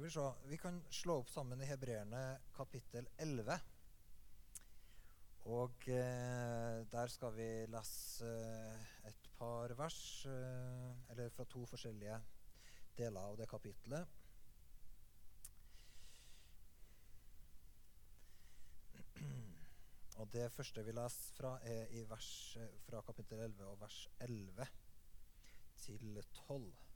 Skal vi se Vi kan slå opp sammen i Hebreerne kapittel 11. Og eh, der skal vi lese eh, et par vers, eh, eller fra to forskjellige deler av det kapittelet. Og det første vi leser fra, er i vers, eh, fra kapittel 11 og vers 11 til 12.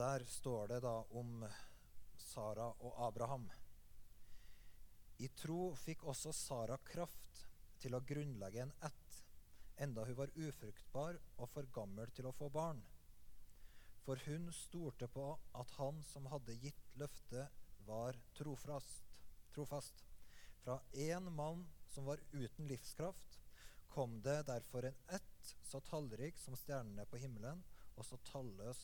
Der står det da om Sara og Abraham. I tro fikk også Sara kraft til å grunnlegge en ett, enda hun var ufruktbar og for gammel til å få barn. For hun stolte på at han som hadde gitt løftet, var trofast. trofast. Fra én mann som var uten livskraft, kom det derfor en ett så tallrik som stjernene på himmelen, og så talløs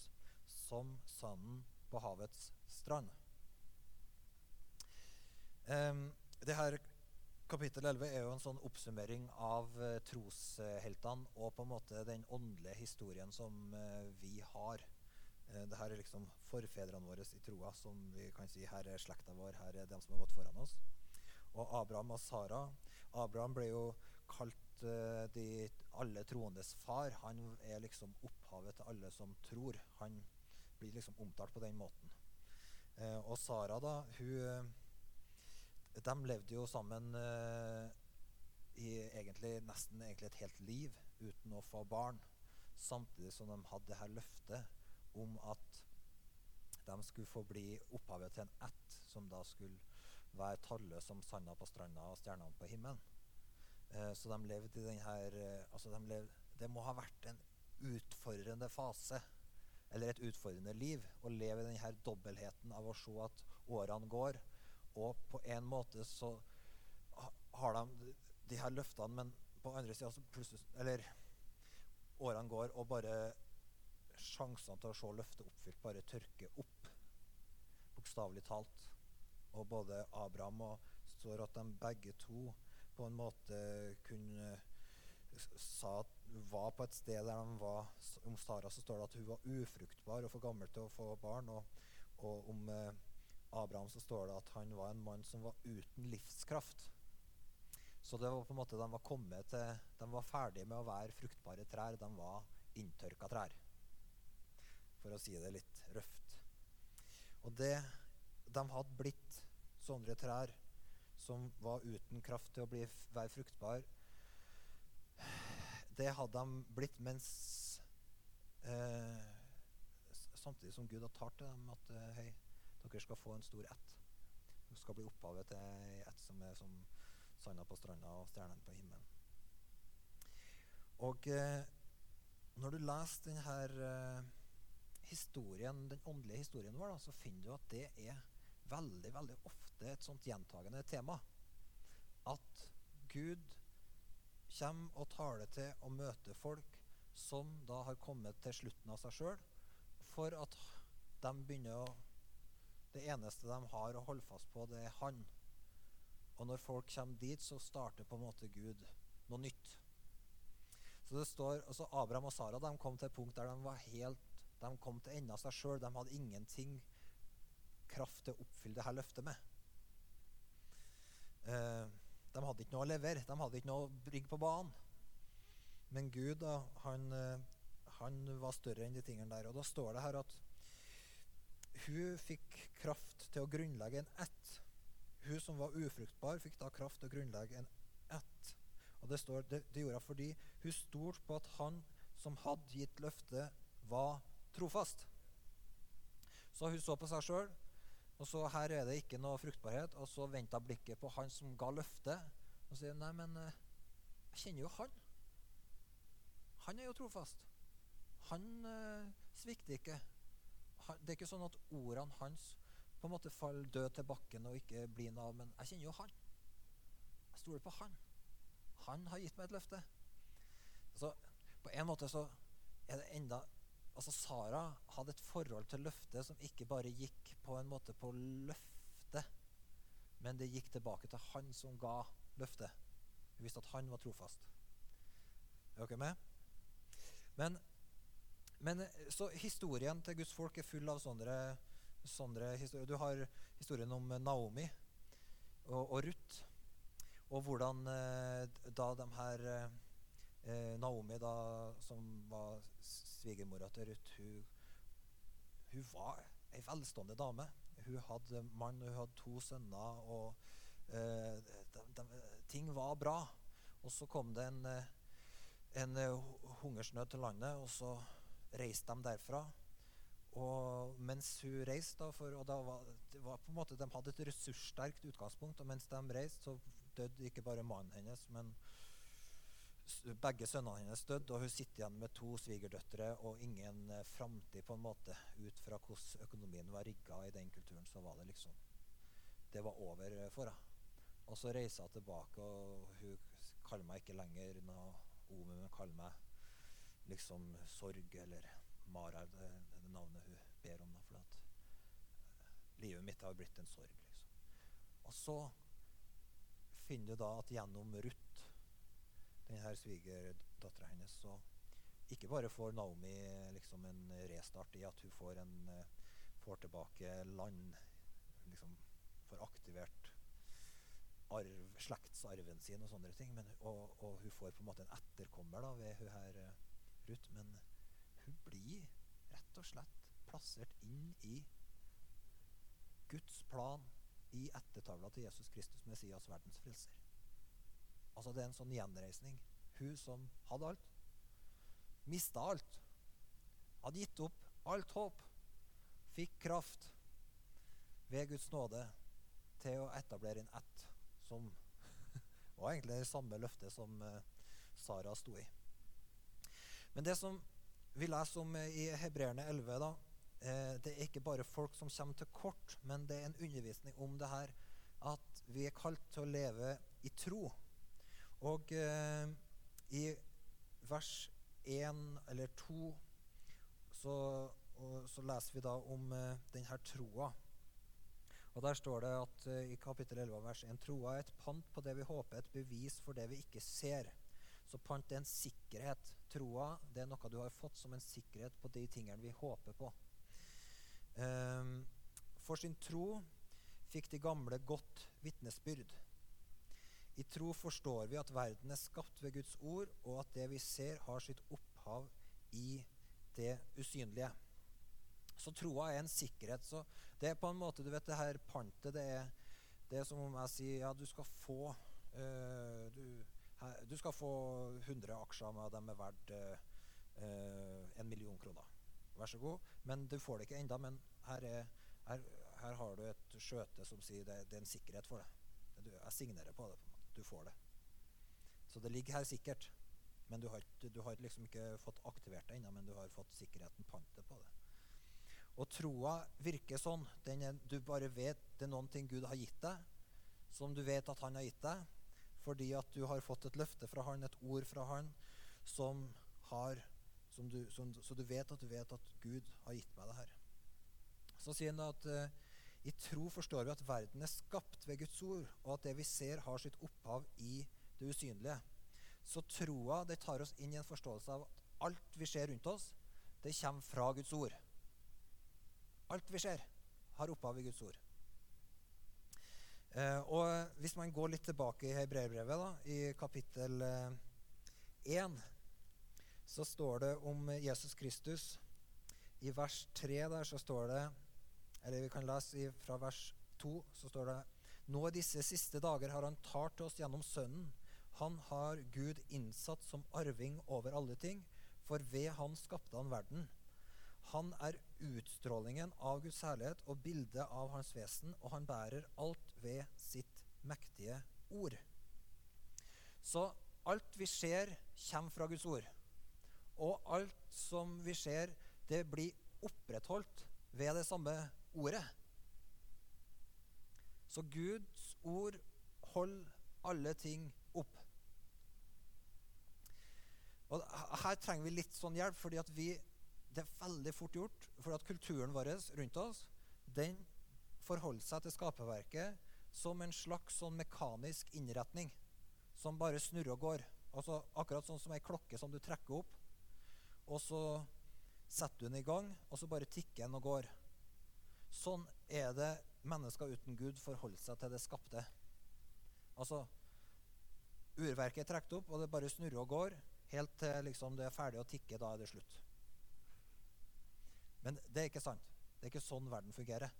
som sanden på havets strand. Um, det her Kapittel 11 er jo en sånn oppsummering av uh, trosheltene og på en måte den åndelige historien som uh, vi har. Uh, det her er liksom forfedrene våre i troa, som vi kan si her er slekta vår, her er dem som har gått foran oss. Og Abraham og Sara. Abraham ble jo kalt de, alle troendes far. Han er liksom opphavet til alle som tror. Han blir liksom omtalt på den måten. Eh, og Sara, da, hun De levde jo sammen eh, i egentlig, nesten egentlig et helt liv uten å få barn. Samtidig som de hadde det her løftet om at de skulle få bli opphavet til en ett som da skulle være talløs som sanda på stranda og stjernene på himmelen. Eh, så de levde i den her eh, altså de levde, Det må ha vært en utfordrende fase eller et utfordrende liv. Å leve i denne dobbeltheten av å se at årene går, og på en måte så har de de her løftene, men på andre sida så plutselig Eller årene går, og bare sjansene til å se løftet oppfylt bare tørker opp. Bokstavelig talt. Og både Abraham og står at de begge to på en måte kunne sa at var på et sted der de var Om Sara så står det at hun var ufruktbar og for gammel til å få barn. Og, og om eh, Abraham så står det at han var en mann som var uten livskraft. Så det var på en måte de var til De var ferdige med å være fruktbare trær. De var inntørka trær. For å si det litt røft. Og det De hadde blitt sånne trær som var uten kraft til å bli, være fruktbar det hadde de blitt mens eh, Samtidig som Gud har talt til dem at eh, hei, dere skal få en stor ett. Dere skal bli opphavet til ei ett som er som sanda på stranda og stjernene på himmelen. Og eh, når du leser denne eh, historien, den åndelige historien vår, da, så finner du at det er veldig veldig ofte et sånt gjentagende tema. At Gud kommer og taler til og møter folk som da har kommet til slutten av seg sjøl, for at de begynner å Det eneste de har å holde fast på, det er Han. Og når folk kommer dit, så starter på en måte Gud noe nytt. Så det står, altså Abraham og Sara de kom til et punkt der de var helt de kom til enden av seg sjøl. De hadde ingenting kraft til å oppfylle det her løftet med. Eh, de hadde ikke noe å levere. De hadde ikke noe å bringe på banen. Men Gud da, han, eh, han, var større enn de tingene der. Og da står det her at hun fikk kraft til å grunnlegge en ett. Hun som var ufruktbar, fikk da kraft til å grunnlegge en ett. Og det, står, det, det gjorde hun fordi hun stolte på at han som hadde gitt løftet, var trofast. Så hun så på seg sjøl og så her er det ikke noe fruktbarhet. Og så venta blikket på han som ga løftet. Og sier nei, men eh, jeg kjenner jo han. Han er jo trofast. Han eh, svikter ikke. Han, det er ikke sånn at ordene hans på en måte faller død til bakken og ikke blir noe av. Men jeg kjenner jo han. Jeg stoler på han. Han har gitt meg et løfte. Så på en måte så er det enda altså Sara hadde et forhold til løftet som ikke bare gikk på en måte på løftet, men det gikk tilbake til han som ga løftet. Hun visste at han var trofast. Er dere med? Men, men så historien til Guds folk er full av sånne, sånne historier. Du har historien om Naomi og, og Ruth. Og hvordan eh, da de her eh, Naomi, da, som var svigermora til Ruth, hun, hun var ei velstående dame. Hun hadde mann, hun hadde to sønner, og eh, de, de, ting var bra. Og så kom det en, eh, en uh, hungersnød til landet, og så reiste de derfra. Og mens hun reiste, da, for, og da var, det var på en måte, De hadde et ressurssterkt utgangspunkt, og mens de reiste, så døde ikke bare mannen hennes, men begge sønnene hennes døde, og hun sitter igjen med to svigerdøtre og ingen eh, framtid, på en måte, ut fra hvordan økonomien var rigga i den kulturen. Så var det liksom Det var over eh, for henne. Og så reiser hun tilbake, og hun kaller meg ikke lenger Naomi, men kaller meg liksom Sorg eller Mara, det, det navnet hun ber om. For at eh, livet mitt har blitt en sorg. liksom. Og så finner du da at gjennom Ruth, denne svigerdattera hennes, så ikke bare får Naomi liksom en restart i at hun får, en, eh, får tilbake land, liksom får aktivert arv, slektsarven sin og sånne ting, men, og, og, hun får på en måte en etterkommer da, ved hun her Ruth, men hun blir rett og slett plassert inn i Guds plan i ettertavla til Jesus Kristus, Messias, verdens frelser. Altså Det er en sånn gjenreisning. Hun som hadde alt, mista alt. Hadde gitt opp alt håp. Fikk kraft ved Guds nåde til å etablere en ett som var egentlig det samme løftet som uh, Sara sto i. Men det som vi leser om uh, i Hebreerne 11, da, uh, det er ikke bare folk som kommer til kort, men det er en undervisning om det her at vi er kalt til å leve i tro. Og i vers 1 eller 2 så, så leser vi da om denne troa. Og Der står det at eh, i kapittel 11 vers 1 troa er et pant på det vi håper, et bevis for det vi ikke ser. Så pant er en sikkerhet. Troa det er noe du har fått som en sikkerhet på de tingene vi håper på. Um, for sin tro fikk de gamle godt vitnesbyrd. I tro forstår vi at verden er skapt ved Guds ord, og at det vi ser, har sitt opphav i det usynlige. Så troa er en sikkerhet. Så det er på en måte, du vet, det her pantet det er, det er som om jeg sier ja, du skal få øh, du, her, du, skal få 100 aksjer med dem er verdt øh, en million kroner. Vær så god. Men du får det ikke enda, men her, er, her, her har du et skjøte som sier det, det er en sikkerhet for deg. Jeg signerer på det. på måte. Du får det. Så det ligger her sikkert. Men du har, du har liksom ikke fått aktivert det ennå, men du har fått sikkerheten, pantet, på det. Og troa virker sånn. Er, du bare vet det er noen ting Gud har gitt deg, som du vet at han har gitt deg, fordi at du har fått et løfte fra han, et ord fra han, som har som du, som, Så du vet at du vet at Gud har gitt meg det her. Så sier han at uh, i tro forstår vi at verden er skapt ved Guds ord, og at det vi ser, har sitt opphav i det usynlige. Så troa det tar oss inn i en forståelse av at alt vi ser rundt oss, det kommer fra Guds ord. Alt vi ser, har opphav i Guds ord. Eh, og Hvis man går litt tilbake i Hebreerbrevet, i kapittel eh, så står det om Jesus Kristus. I vers 3 der så står det Eller vi kan lese fra vers 2, så står det Nå i disse siste dager har han talt til oss gjennom Sønnen. Han har Gud innsatt som arving over alle ting, for ved han skapte han verden. Han er utstrålingen av Guds herlighet og bildet av hans vesen, og han bærer alt ved sitt mektige ord. Så alt vi ser, kommer fra Guds ord. Og alt som vi ser, det blir opprettholdt ved det samme ordet. Så Guds ord holder alle ting opp. Og Her trenger vi litt sånn hjelp, fordi vi det er veldig fort gjort, for at kulturen vår rundt oss den forholder seg til skaperverket som en slags sånn mekanisk innretning som bare snurrer og går. Altså Akkurat sånn som ei klokke som du trekker opp, og så setter du den i gang, og så bare tikker den og går. Sånn er det mennesker uten Gud forholder seg til det skapte. Altså, Urverket er trukket opp, og det bare snurrer og går helt til liksom, det er ferdig å tikke. Da er det slutt. Men det er ikke sant. Det er ikke sånn verden fungerer.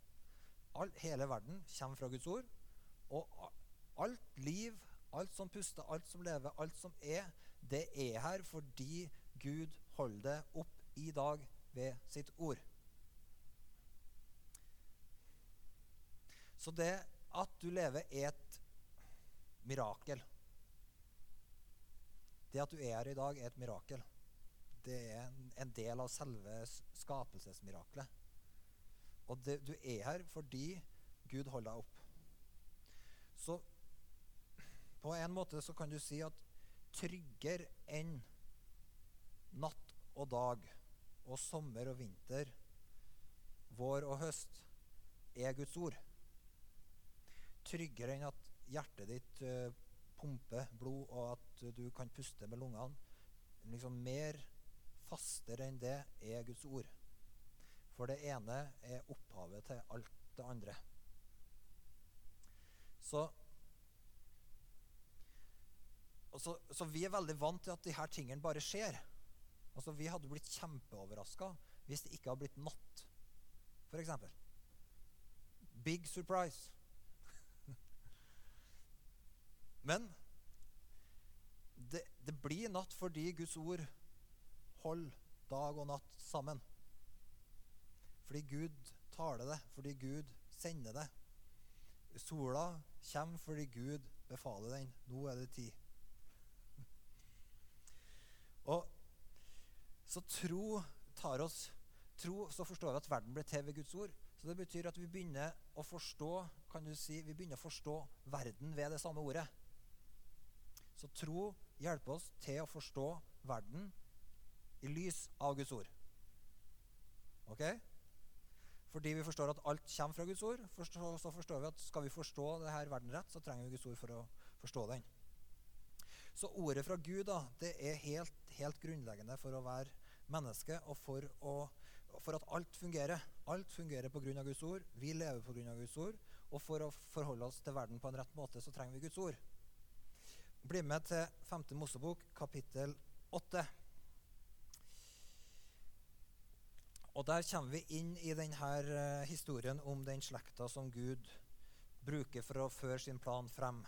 All, hele verden kommer fra Guds ord. Og alt liv, alt som puster, alt som lever, alt som er, det er her fordi Gud holder det opp i dag ved sitt ord. Så det at du lever, er et mirakel. Det at du er her i dag, er et mirakel. Det er en del av selve skapelsesmiraklet. Og det, du er her fordi Gud holder deg opp. Så på en måte så kan du si at tryggere enn natt og dag og sommer og vinter, vår og høst, er Guds ord. Tryggere enn at hjertet ditt uh, pumper blod, og at du kan puste med lungene. Liksom Mer fastere enn det er Guds ord. For det ene er opphavet til alt det andre. Så så, så, vi er veldig vant til at her tingene bare skjer. Altså, Vi hadde blitt kjempeoverraska hvis det ikke hadde blitt natt, f.eks. Big surprise. Men det, det, blir natt fordi Guds ord holder dag og natt sammen. Fordi Gud taler det, fordi Gud sender det. Sola kommer fordi Gud befaler den. Nå er det tid. Og så tro tar oss Tro, så forstår vi at verden blir til ved Guds ord. Så det betyr at vi begynner å forstå kan du si, vi begynner å forstå verden ved det samme ordet. Så tro hjelper oss til å forstå verden i lys av Guds ord. Ok? Fordi vi forstår at alt kommer fra Guds ord, så forstår vi at skal vi forstå denne verden rett, så trenger vi Guds ord for å forstå den. Så ordet fra Gud da, det er helt, helt grunnleggende for å være menneske og for, å, for, at alt fungerer. Alt fungerer pga. Guds ord. Vi lever pga. Guds ord. Og for å forholde oss til verden på en rett måte, så trenger vi Guds ord. Bli med til 5. Mosebok, kapittel 8. Og Der kommer vi inn i denne uh, historien om den slekta som Gud bruker for å føre sin plan frem.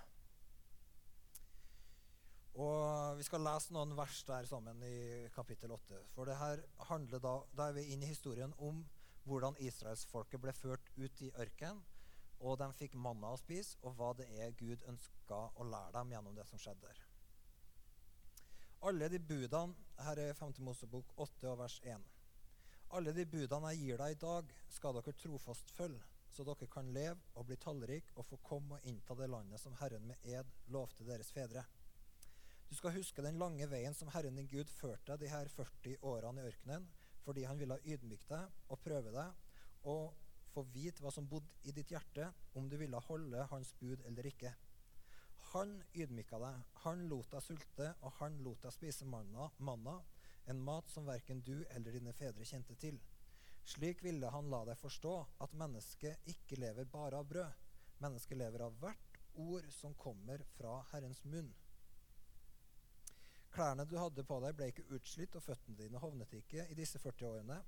Og Vi skal lese noen vers der sammen i kapittel 8. For det her handler da, da er vi inne i historien om hvordan israelsfolket ble ført ut i ørkenen. Og de fikk manna å spise, og hva det er Gud ønska å lære dem gjennom det som skjedde der. Alle de budene Her er 5. Mosebok 8 og vers 1. Alle de budene jeg gir deg i dag, skal dere trofast følge, så dere kan leve og bli tallrike og få komme og innta det landet som Herren med ed lovte deres fedre. Du skal huske den lange veien som Herren din Gud førte deg de her 40 årene i ørkenen, fordi han ville ydmyke deg og prøve deg og få vite hva som bodde i ditt hjerte, om du ville holde hans bud eller ikke. Han ydmyka deg, han lot deg sulte, og han lot deg spise manna, manna en mat som verken du eller dine fedre kjente til. Slik ville han la deg forstå at mennesket ikke lever bare av brød. Mennesket lever av hvert ord som kommer fra Herrens munn. Klærne du hadde på deg, ble ikke utslitt, og føttene dine hovnet ikke i disse 40 årene.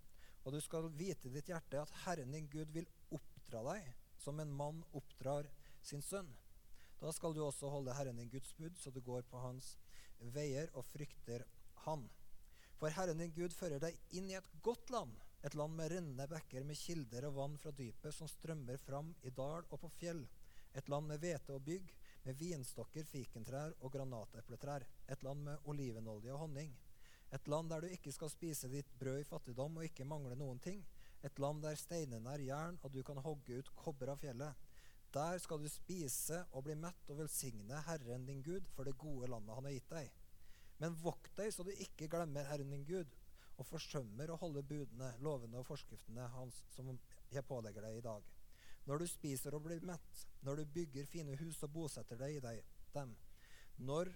Og du skal vite i ditt hjerte at Herren din Gud vil oppdra deg som en mann oppdrar sin sønn. Da skal du også holde Herren din Guds bud, så du går på hans veier og frykter Han. For Herren din Gud fører deg inn i et godt land, et land med rennende bekker, med kilder og vann fra dypet som strømmer fram i dal og på fjell, et land med hvete og bygg, med vinstokker, fikentrær og granatepletrær, et land med olivenolje og honning. Et land der du ikke skal spise ditt brød i fattigdom og ikke mangle noen ting. Et land der steinene er jern, og du kan hogge ut kobber av fjellet. Der skal du spise og bli mett og velsigne Herren din Gud for det gode landet han har gitt deg. Men vokt deg så du ikke glemmer Herren din Gud, og forsømmer å holde budene, lovene og forskriftene hans som jeg pålegger deg i dag. Når du spiser og blir mett, når du bygger fine hus og bosetter deg i deg, dem, når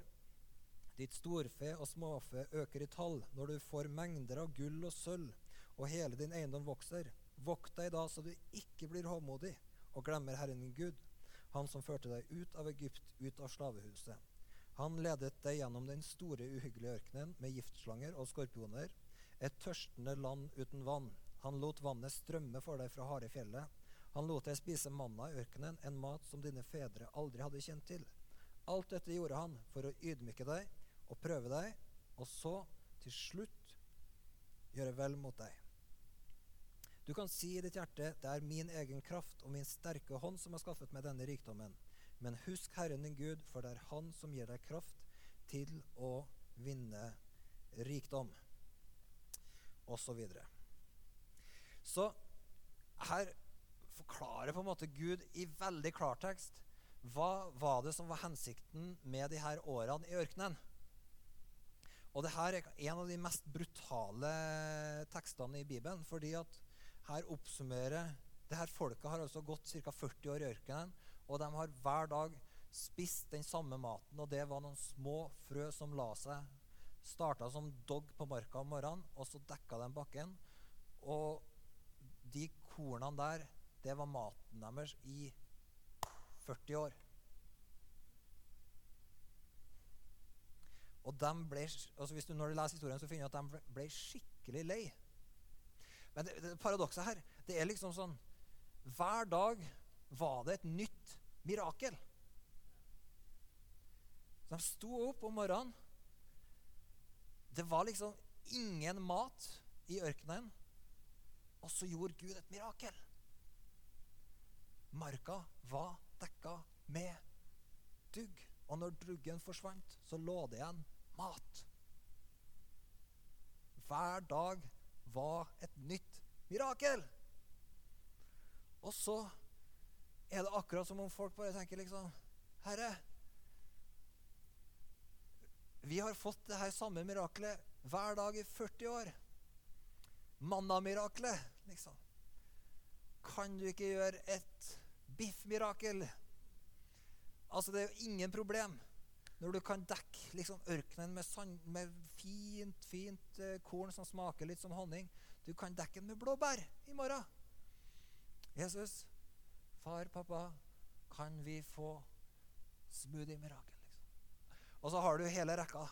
Ditt storfe og småfe øker i tall når du får mengder av gull og sølv, og hele din eiendom vokser. Vokt deg da så du ikke blir hovmodig og glemmer Herren din Gud, Han som førte deg ut av Egypt, ut av slavehuset. Han ledet deg gjennom den store, uhyggelige ørkenen med giftslanger og skorpioner, et tørstende land uten vann. Han lot vannet strømme for deg fra harde fjellet. Han lot deg spise manna i ørkenen, en mat som dine fedre aldri hadde kjent til. Alt dette gjorde han for å ydmyke deg og prøve deg, og så, til slutt, gjøre vel mot deg. Du kan si i ditt hjerte, det er min egen kraft og min sterke hånd som har skaffet meg denne rikdommen. Men husk Herren din Gud, for det er Han som gir deg kraft til å vinne rikdom. Og så videre. Så her forklarer på en måte Gud i veldig klartekst hva var det som var hensikten med de her årene i ørkenen. Og det her er en av de mest brutale tekstene i Bibelen. fordi at her oppsummerer det her Folket har altså gått ca. 40 år i ørkenen, og de har hver dag spist den samme maten. Og det var noen små frø som la seg. Starta som dogg på marka om morgenen, og så dekka de bakken. Og de kornene der, det var maten deres i 40 år. Og de ble, altså hvis du, Når du leser historien, så finner du at de ble skikkelig lei. Men det, det paradokset her det er liksom sånn Hver dag var det et nytt mirakel. Så de sto opp om morgenen. Det var liksom ingen mat i ørkenen. Og så gjorde Gud et mirakel. Marka var dekka med dugg. Og når druggen forsvant, så lå det igjen mat. Hver dag var et nytt mirakel. Og så er det akkurat som om folk bare tenker liksom Herre, vi har fått det her samme miraklet hver dag i 40 år. Manna-miraklet, liksom. Kan du ikke gjøre et biff-mirakel? Altså, det er jo ingen problem når du kan dekke liksom, ørkenen med, sand, med fint, fint eh, korn som smaker litt som honning. Du kan dekke den med blåbær i morgen. Jesus, far, pappa, kan vi få smoothie-mirakel? Liksom? Og så har du hele rekka.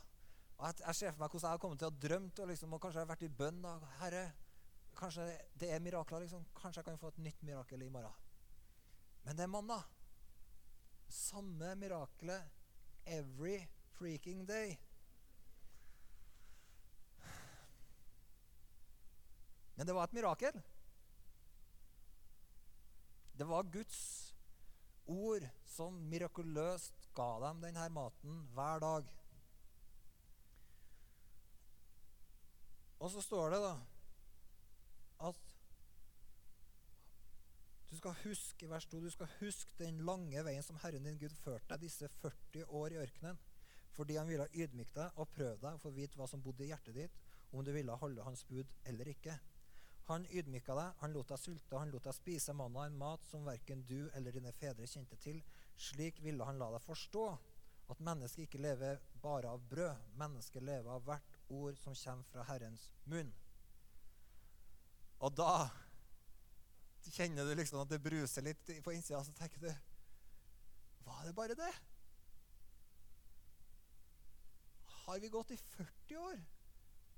Og jeg, jeg ser for meg hvordan jeg har kommet til å ha drømt og, liksom, og kanskje jeg har vært i bønn. Da. Herre, kanskje det er mirakler. Liksom. Kanskje jeg kan få et nytt mirakel i morgen. Men det er mandag. Samme mirakelet every freaking day. Men det var et mirakel. Det var Guds ord som mirakuløst ga dem denne maten hver dag. Og så står det da at du skal huske vers 2, du skal huske den lange veien som Herren din Gud førte deg disse 40 år i ørkenen, fordi han ville ydmyke deg og prøve deg for å vite hva som bodde i hjertet ditt, om du ville holde hans bud eller ikke. Han ydmyka deg, han lot deg sulte, han lot deg spise manna, en mat som verken du eller dine fedre kjente til. Slik ville han la deg forstå at mennesket ikke lever bare av brød. Mennesket lever av hvert ord som kommer fra Herrens munn. Og da kjenner du liksom at det bruser litt på innsida, så tenker du Var det bare det? Har vi gått i 40 år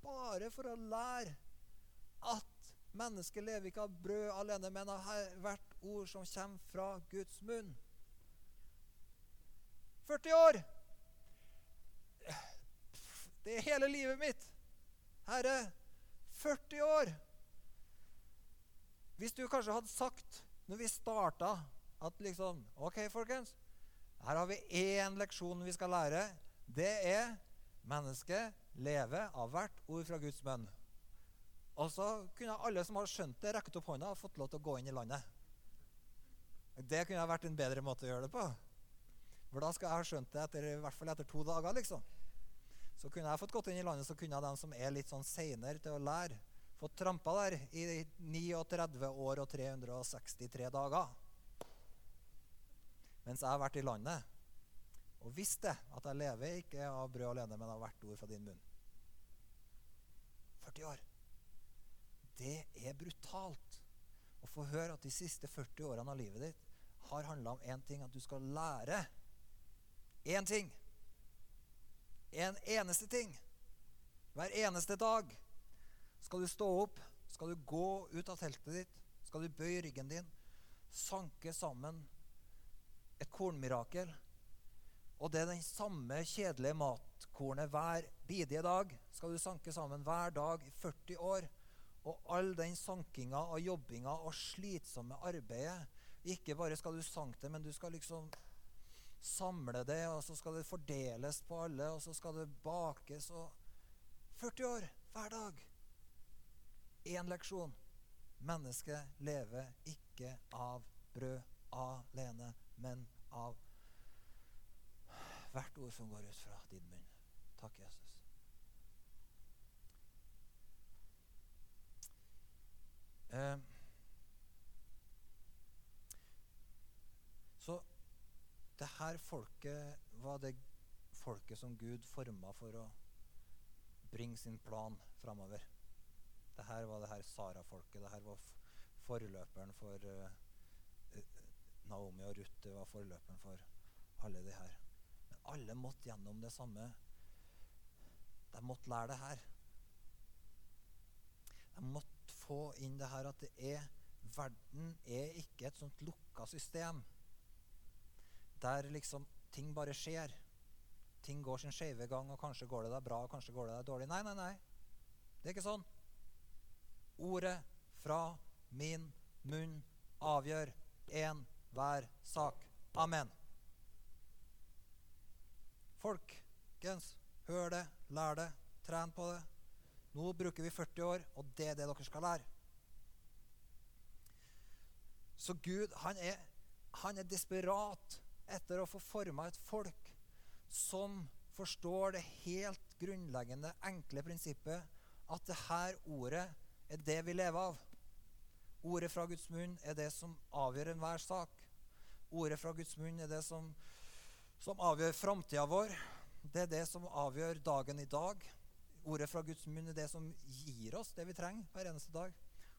bare for å lære at mennesket lever ikke av brød alene, men av hvert ord som kommer fra Guds munn? 40 år! Det er hele livet mitt. Herre, 40 år! Hvis du kanskje hadde sagt når vi starta, at liksom OK, folkens, her har vi én leksjon vi skal lære. Det er mennesket lever av hvert ord fra Guds munn. Og så kunne alle som har skjønt det, rekket opp hånda og fått lov til å gå inn i landet. Det kunne vært en bedre måte å gjøre det på. For da skal jeg ha skjønt det etter, i hvert fall etter to dager. liksom. Så kunne jeg fått gått inn i landet, så kunne de som er litt sånn seinere til å lære, fått trampa der i 39 år og 363 dager. Mens jeg har vært i landet Og visst det, at jeg lever ikke av brød alene, men av hvert ord fra din munn. 40 år. Det er brutalt å få høre at de siste 40 årene av livet ditt har handla om én ting, at du skal lære én ting. En eneste ting. Hver eneste dag skal du stå opp, skal du gå ut av teltet ditt, skal du bøye ryggen din, sanke sammen et kornmirakel. Og det er den samme kjedelige matkornet hver bidige dag. Skal du sanke sammen hver dag i 40 år. Og all den sankinga og jobbinga og slitsomme arbeidet Ikke bare skal du sanke det, men du skal liksom samle det, og så skal det fordeles på alle, og så skal det bakes og 40 år hver dag. Én leksjon. Mennesket lever ikke av brød alene, men av hvert ord som går ut fra din munn. Takk, Jesus. Eh, så det her folket var det folket som Gud forma for å bringe sin plan framover. Det her var det her Sara-folket. Det her var forløperen for uh, Naomi og Ruth. Det var forløperen for alle de her. Men alle måtte gjennom det samme. De måtte lære det her. De måtte få inn det her at det er Verden er ikke et sånt lukka system der liksom ting bare skjer. Ting går sin skeive gang, og kanskje går det deg bra, og kanskje går det deg dårlig. Nei, nei, nei. Det er ikke sånn. Ordet fra min munn avgjør enhver sak. Amen. Folkens, hør det, lær det, tren på det. Nå bruker vi 40 år, og det er det dere skal lære. Så Gud, han er, han er desperat etter å få forma et folk som forstår det helt grunnleggende, enkle prinsippet at det her ordet er det vi lever av. Ordet fra Guds munn er det som avgjør enhver sak. Ordet fra Guds munn er det som, som avgjør framtida vår. Det er det som avgjør dagen i dag. Ordet fra Guds munn er det som gir oss det vi trenger hver eneste dag.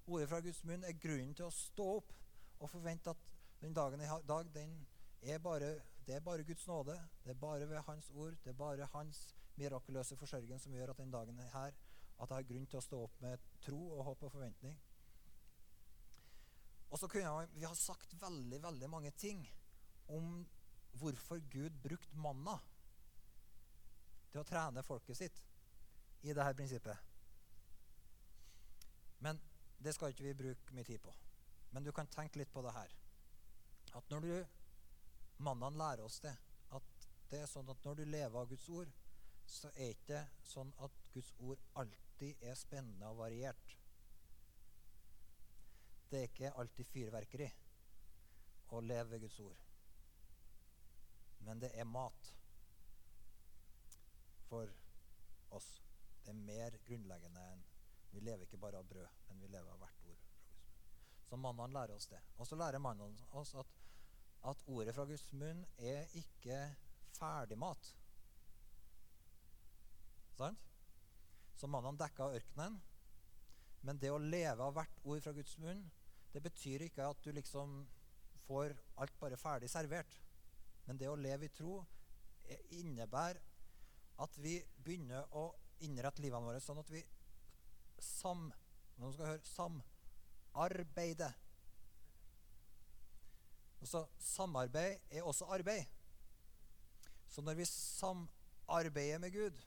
Ordet fra Guds munn er grunnen til å stå opp og forvente at den dagen i dag den er bare, det er bare Guds nåde. Det er bare ved Hans ord, det er bare Hans mirakuløse forsørgen som gjør at den dagen er her, at jeg har grunn til å stå opp med tro og håp og forventning. Og så kunne Vi har sagt veldig veldig mange ting om hvorfor Gud brukte manna til å trene folket sitt i dette prinsippet. Men det skal ikke vi bruke mye tid på. Men du kan tenke litt på det her. At når du Mandagen lærer oss det. At det er sånn at når du lever av Guds ord, så er det ikke sånn at Guds ord alltid er spennende og variert. Det er ikke alltid fyrverkeri å leve ved Guds ord. Men det er mat for oss. Det er mer grunnleggende enn Vi lever ikke bare av brød, men vi lever av hvert ord. Så mannen lærer oss det. Og så lærer mannen oss at at ordet fra Guds munn er ikke ferdigmat. Sant? Så mannen dekka ørkenen. Men det å leve av hvert ord fra Guds munn, det betyr ikke at du liksom får alt bare ferdig servert. Men det å leve i tro innebærer at vi begynner å innrette livene våre sånn at vi sam, nå skal høre, samarbeider Altså, samarbeid er også arbeid. Så når vi samarbeider med Gud,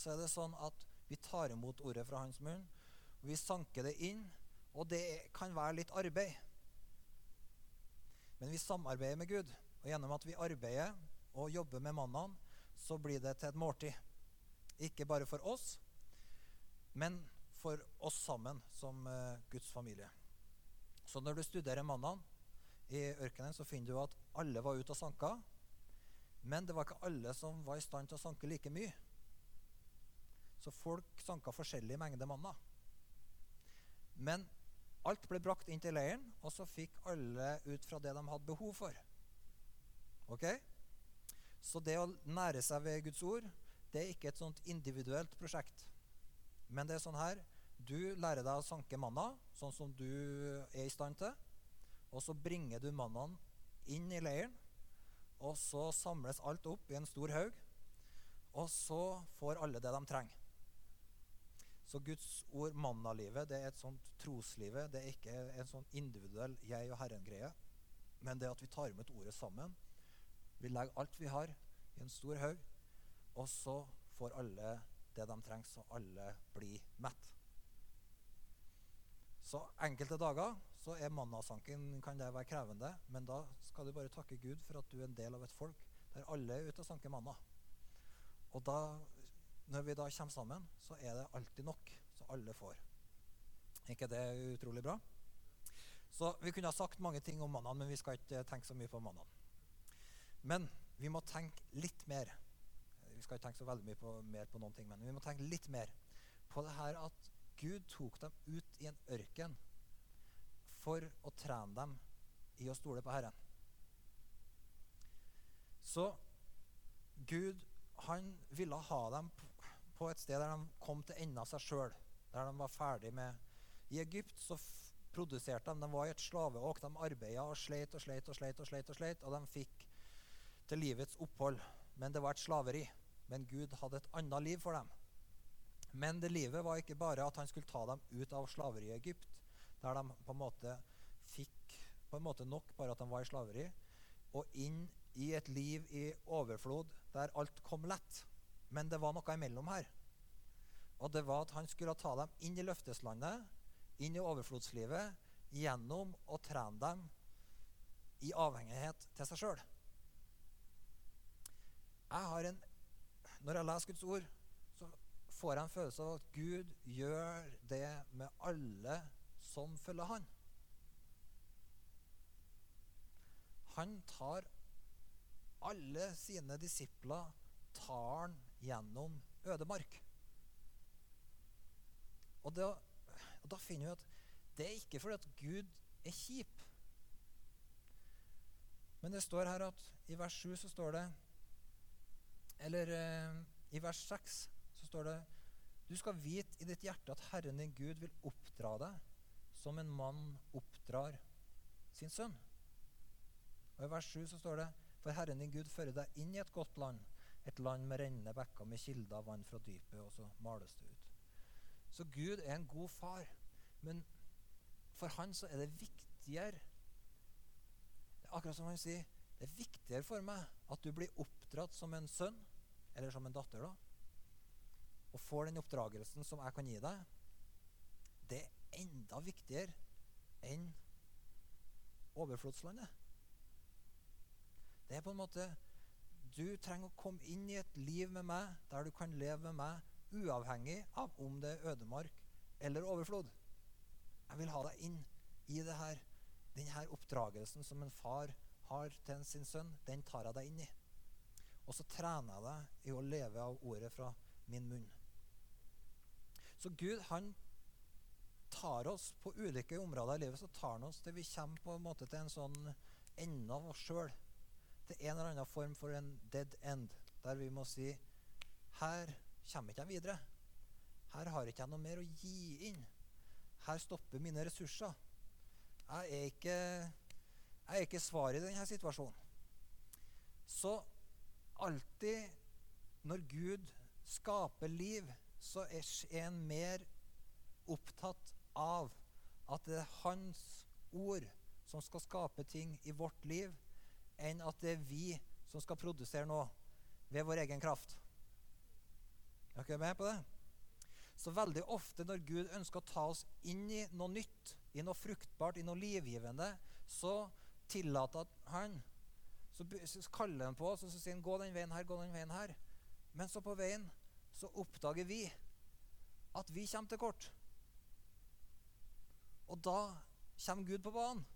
så er det sånn at vi tar imot ordet fra hans munn, og vi sanker det inn, og det kan være litt arbeid. Men vi samarbeider med Gud, og gjennom at vi arbeider og jobber med mannen, så blir det til et måltid. Ikke bare for oss, men for oss sammen som uh, Guds familie. Så når du studerer mannen, i ørkenen, så finner du at alle var ute og sanka. Men det var ikke alle som var i stand til å sanke like mye. Så folk sanka forskjellig mengde manna. Men alt ble brakt inn til leiren, og så fikk alle ut fra det de hadde behov for. Ok? Så det å nære seg ved Guds ord, det er ikke et sånt individuelt prosjekt. Men det er sånn her Du lærer deg å sanke manna, sånn som du er i stand til. Og så bringer du mannaen inn i leiren. Og så samles alt opp i en stor haug. Og så får alle det de trenger. Så Guds ord, mannalivet, det er et sånt troslivet. Det er ikke en sånn individuell jeg og Herren-greie. Men det at vi tar imot ordet sammen. Vi legger alt vi har, i en stor haug. Og så får alle det de trenger, så alle blir mett. Så enkelte dager så er mannasanken kan det være krevende, men da skal du bare takke Gud for at du er en del av et folk der alle er ute og sanker manna. Og da, når vi da kommer sammen, så er det alltid nok, så alle får. Er ikke det utrolig bra? Så Vi kunne ha sagt mange ting om mannene, men vi skal ikke tenke så mye på mannene. Men vi må tenke litt mer vi skal ikke tenke så veldig mye på, mer på noen ting, men vi må tenke litt mer på det her at Gud tok dem ut i en ørken for å trene dem i å stole på Herren. Så Gud han ville ha dem på et sted der de kom til enden av seg sjøl. Der de var ferdig med I Egypt så produserte de. De var i et slaveåk. De arbeida og sleit og sleit og sleit, og sleit, og sleit, og de fikk til livets opphold. Men det var et slaveri. Men Gud hadde et annet liv for dem. Men det livet var ikke bare at han skulle ta dem ut av slaveri i Egypt, der de på en måte fikk på en måte nok bare at de var i slaveri, og inn i et liv i overflod der alt kom lett. Men det var noe imellom her. Og det var at han skulle ta dem inn i løfteslandet, inn i overflodslivet, gjennom å trene dem i avhengighet til seg sjøl. Når jeg leser Guds ord, så får jeg en følelse av at Gud gjør det med alle som følger Han. Han tar alle sine disipler tar han gjennom ødemark. Og da, og da finner vi at det er ikke fordi at Gud er kjip. Men det står her at i vers 7 så står det eller eh, i vers 6 så står det Du skal vite i ditt hjerte at Herren din Gud vil oppdra deg som en mann oppdrar sin sønn. Og I vers 7 så står det For Herren din Gud fører deg inn i et godt land, et land med rennende bekker med kilder av vann fra dypet, og så males det ut. Så Gud er en god far, men for han så er det viktigere Akkurat som han sier, det er viktigere for meg at du blir oppdratt som en sønn eller som en datter, da, og får den oppdragelsen som jeg kan gi deg, det er enda viktigere enn overflodslandet. Det er på en måte Du trenger å komme inn i et liv med meg der du kan leve med meg uavhengig av om det er ødemark eller overflod. Jeg vil ha deg inn i det her, denne oppdragelsen som en far har til sin sønn. Den tar jeg deg inn i. Og så trener jeg deg i å leve av ordet fra min munn. Så Gud han tar oss på ulike områder i livet så tar han oss til vi kommer på en måte til en sånn ende av oss sjøl. Til en eller annen form for en dead end, der vi må si Her kommer ikke jeg videre. Her har ikke jeg noe mer å gi inn. Her stopper mine ressurser. Jeg er ikke, jeg er ikke svaret i denne situasjonen. Så alltid når Gud skaper liv, så er en mer opptatt av at det er Hans ord som skal skape ting i vårt liv, enn at det er vi som skal produsere noe ved vår egen kraft. Er dere med på det? Så veldig ofte når Gud ønsker å ta oss inn i noe nytt, i noe fruktbart, i noe livgivende, så tillater han så, kaller han på oss og så sier han, 'Gå den veien her, gå den veien her'. Men så på veien så oppdager vi at vi kommer til kort. Og da kommer Gud på banen.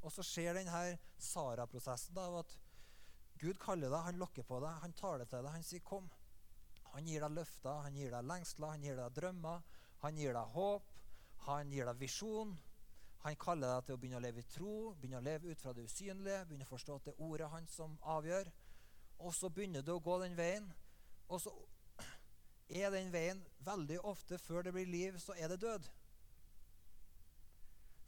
Og så skjer denne Sara-prosessen av at Gud kaller deg, han lokker på deg, han taler til deg, han sier 'kom'. Han gir deg løfter, han gir deg lengsler, han gir deg drømmer, han gir deg håp, han gir deg visjon. Han kaller deg til å begynne å leve i tro, begynne å leve ut fra det usynlige, begynne å forstå at det er ordet hans som avgjør. og så begynner du å gå den veien. Og så er den veien veldig ofte før det blir liv, så er det død.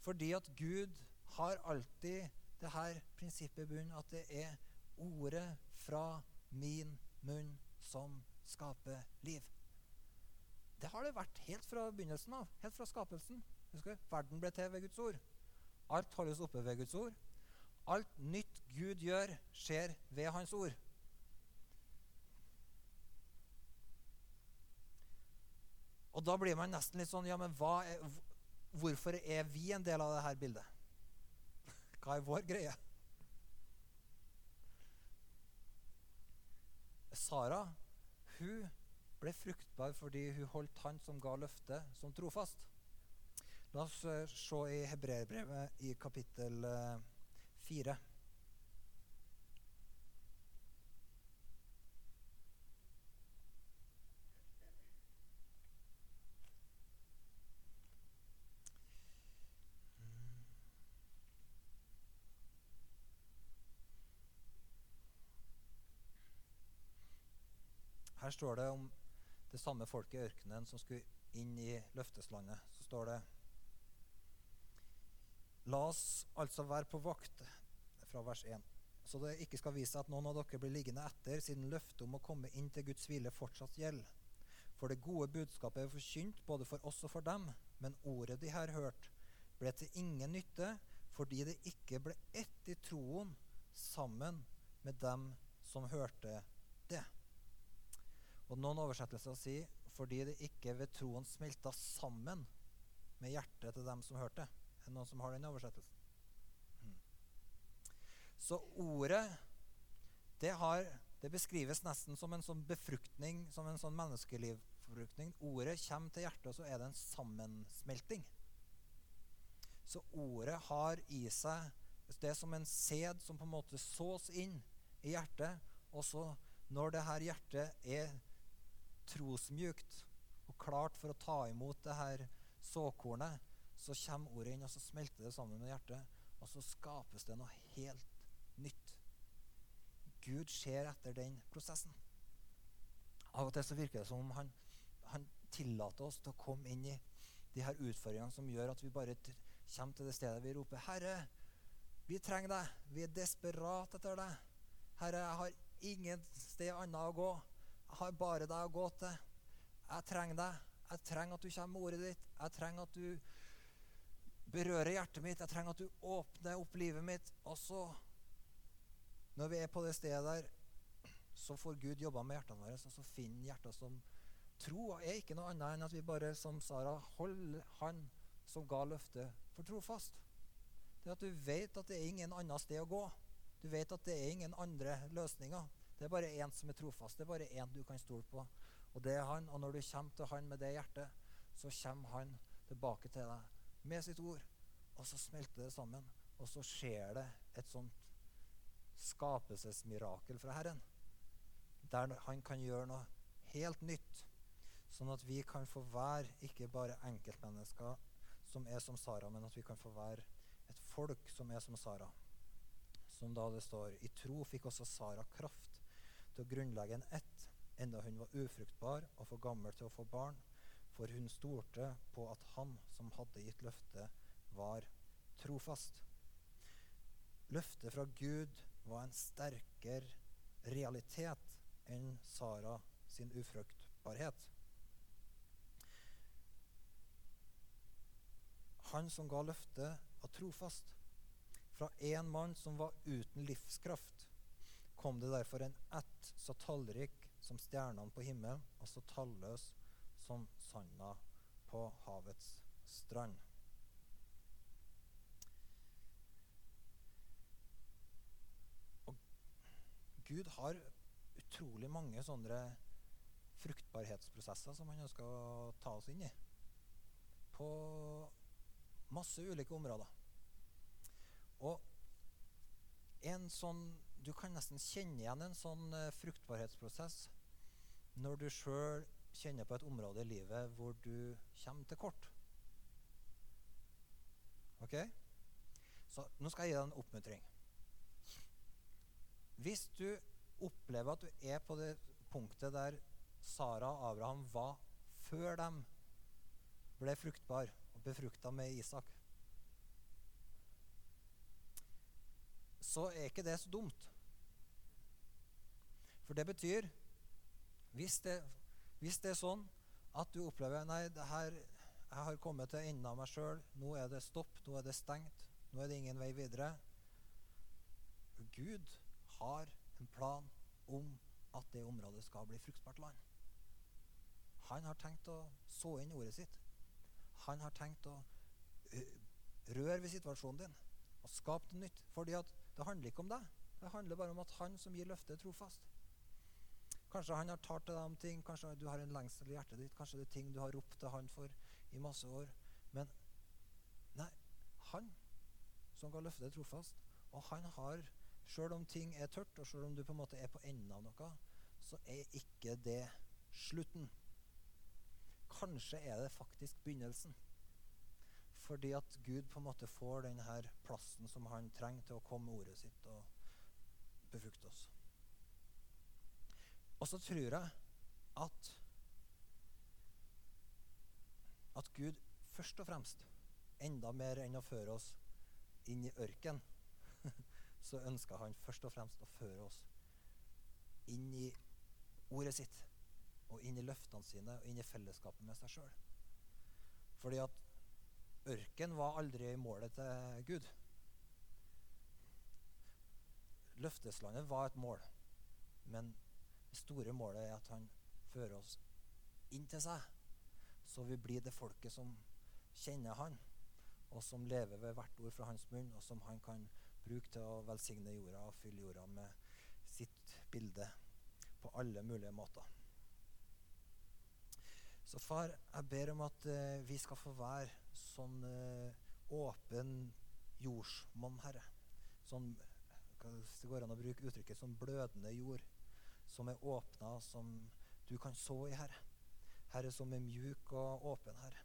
Fordi at Gud har alltid det her prinsippet i bunnen at det er ordet fra min munn som skaper liv. Det har det vært helt fra begynnelsen av. Helt fra skapelsen. Husker, verden ble til ved Guds ord. Alt holdes oppe ved Guds ord. Alt nytt Gud gjør, skjer ved Hans ord. Og da blir man nesten litt sånn Ja, men er, hvorfor er vi en del av dette bildet? Hva er vår greie? Sara, hun ble fruktbar fordi hun holdt Han som ga løftet, som trofast. La oss uh, se i Hebreerbrevet i kapittel uh, 4. Her står det om det samme folket i ørkenen som skulle inn i løfteslandet. Så står det La oss altså være på vakt, fra vers 1, så det ikke skal vise at noen av dere blir liggende etter, siden løftet om å komme inn til Guds hvile fortsatt gjelder. For det gode budskapet er forkynt både for oss og for dem, men ordet de her hørt, ble til ingen nytte fordi det ikke ble ett i troen sammen med dem som hørte. Og Noen oversettelser sier fordi det ikke ved troen smelta sammen med hjertet til dem som hørte. Er det noen som har den oversettelsen? Mm. Så ordet det, har, det, beskrives nesten som en sånn befruktning, som en sånn menneskelivforbrukning. Ordet kommer til hjertet, og så er det en sammensmelting. Så ordet har i seg Det er som en sæd som på en måte sås inn i hjertet. Og så, når det her hjertet er trosmjukt og klart for å ta imot det her såkornet, så kommer ordet inn, og så smelter det sammen med hjertet, og så skapes det noe helt nytt. Gud ser etter den prosessen. Av og til så virker det som om han, han tillater oss til å komme inn i de her utfordringene som gjør at vi bare kommer til det stedet vi roper 'Herre, vi trenger deg. Vi er desperat etter deg. Herre, jeg har ingen sted annet å gå. Har bare deg å gå til. Jeg trenger deg. Jeg trenger at du kommer med ordet ditt. Jeg trenger at du berører hjertet mitt. Jeg trenger at du åpner opp livet mitt. Og så, når vi er på det stedet der, så får Gud jobba med hjertene våre, og så finner hjertet som Tro er ikke noe annet enn at vi bare, som Sara, holder Han som ga løftet, for trofast. Det at du vet at det er ingen annet sted å gå. Du vet at det er ingen andre løsninger. Det er bare én som er trofast. Det er bare én du kan stole på. Og det er han. Og når du kommer til han med det hjertet, så kommer han tilbake til deg med sitt ord. Og så smelter det sammen. Og så skjer det et sånt skapelsesmirakel fra Herren. Der han kan gjøre noe helt nytt. Sånn at vi kan få være ikke bare enkeltmennesker som er som Sara, men at vi kan få være et folk som er som Sara. Som da det står I tro fikk også Sara kraft til å grunnlegge en ett, enda hun var ufruktbar og for gammel til å få barn, for hun stolte på at han som hadde gitt løftet, var trofast. Løftet fra Gud var en sterkere realitet enn Sara sin ufruktbarhet. Han som ga løftet, var trofast. Fra en mann som var uten livskraft, kom det derfor en ett så tallrik som stjernene på himmelen, og så talløs som sanda på havets strand. Og Gud har utrolig mange sånne fruktbarhetsprosesser som han ønsker å ta oss inn i. På masse ulike områder. Og en sånn du kan nesten kjenne igjen en sånn uh, fruktbarhetsprosess når du sjøl kjenner på et område i livet hvor du kommer til kort. Ok? Så nå skal jeg gi deg en oppmuntring. Hvis du opplever at du er på det punktet der Sara og Abraham var før de ble fruktbar og befrukta med Isak, så er ikke det så dumt. For det betyr hvis det, hvis det er sånn at du opplever Nei, det her, jeg har kommet til enden av meg sjøl. Nå er det stopp. Nå er det stengt. Nå er det ingen vei videre. Gud har en plan om at det området skal bli fruktbart land. Han har tenkt å så inn ordet sitt. Han har tenkt å røre ved situasjonen din og skape noe nytt. Fordi det handler ikke om deg. Det handler bare om at han som gir løftet, er trofast. Kanskje han har talt til deg om ting, kanskje du har en lengsel i hjertet ditt, kanskje det er ting du har ropt til han for i masse år. Men nei, han som kan løfte det trofast. Og han har, sjøl om ting er tørt, og sjøl om du på en måte er på enden av noe, så er ikke det slutten. Kanskje er det faktisk begynnelsen. Fordi at Gud på en måte får denne plassen som han trenger til å komme med ordet sitt og befrukte oss. Og så tror jeg at at Gud først og fremst, enda mer enn å føre oss inn i ørken, så ønska han først og fremst å føre oss inn i ordet sitt og inn i løftene sine og inn i fellesskapet med seg sjøl. Fordi at ørken var aldri målet til Gud. Løfteslandet var et mål, men det store målet er at han fører oss inn til seg, så vi blir det folket som kjenner han, og som lever ved hvert ord fra hans munn, og som han kan bruke til å velsigne jorda og fylle jorda med sitt bilde på alle mulige måter. Så far, jeg ber om at uh, vi skal få være sånn uh, åpen jordsmonn, Herre. Sånn, det går an å bruke uttrykket, sånn blødende jord som er åpna, som du kan så i, Herre. Herre, som er mjuk og åpen, Herre.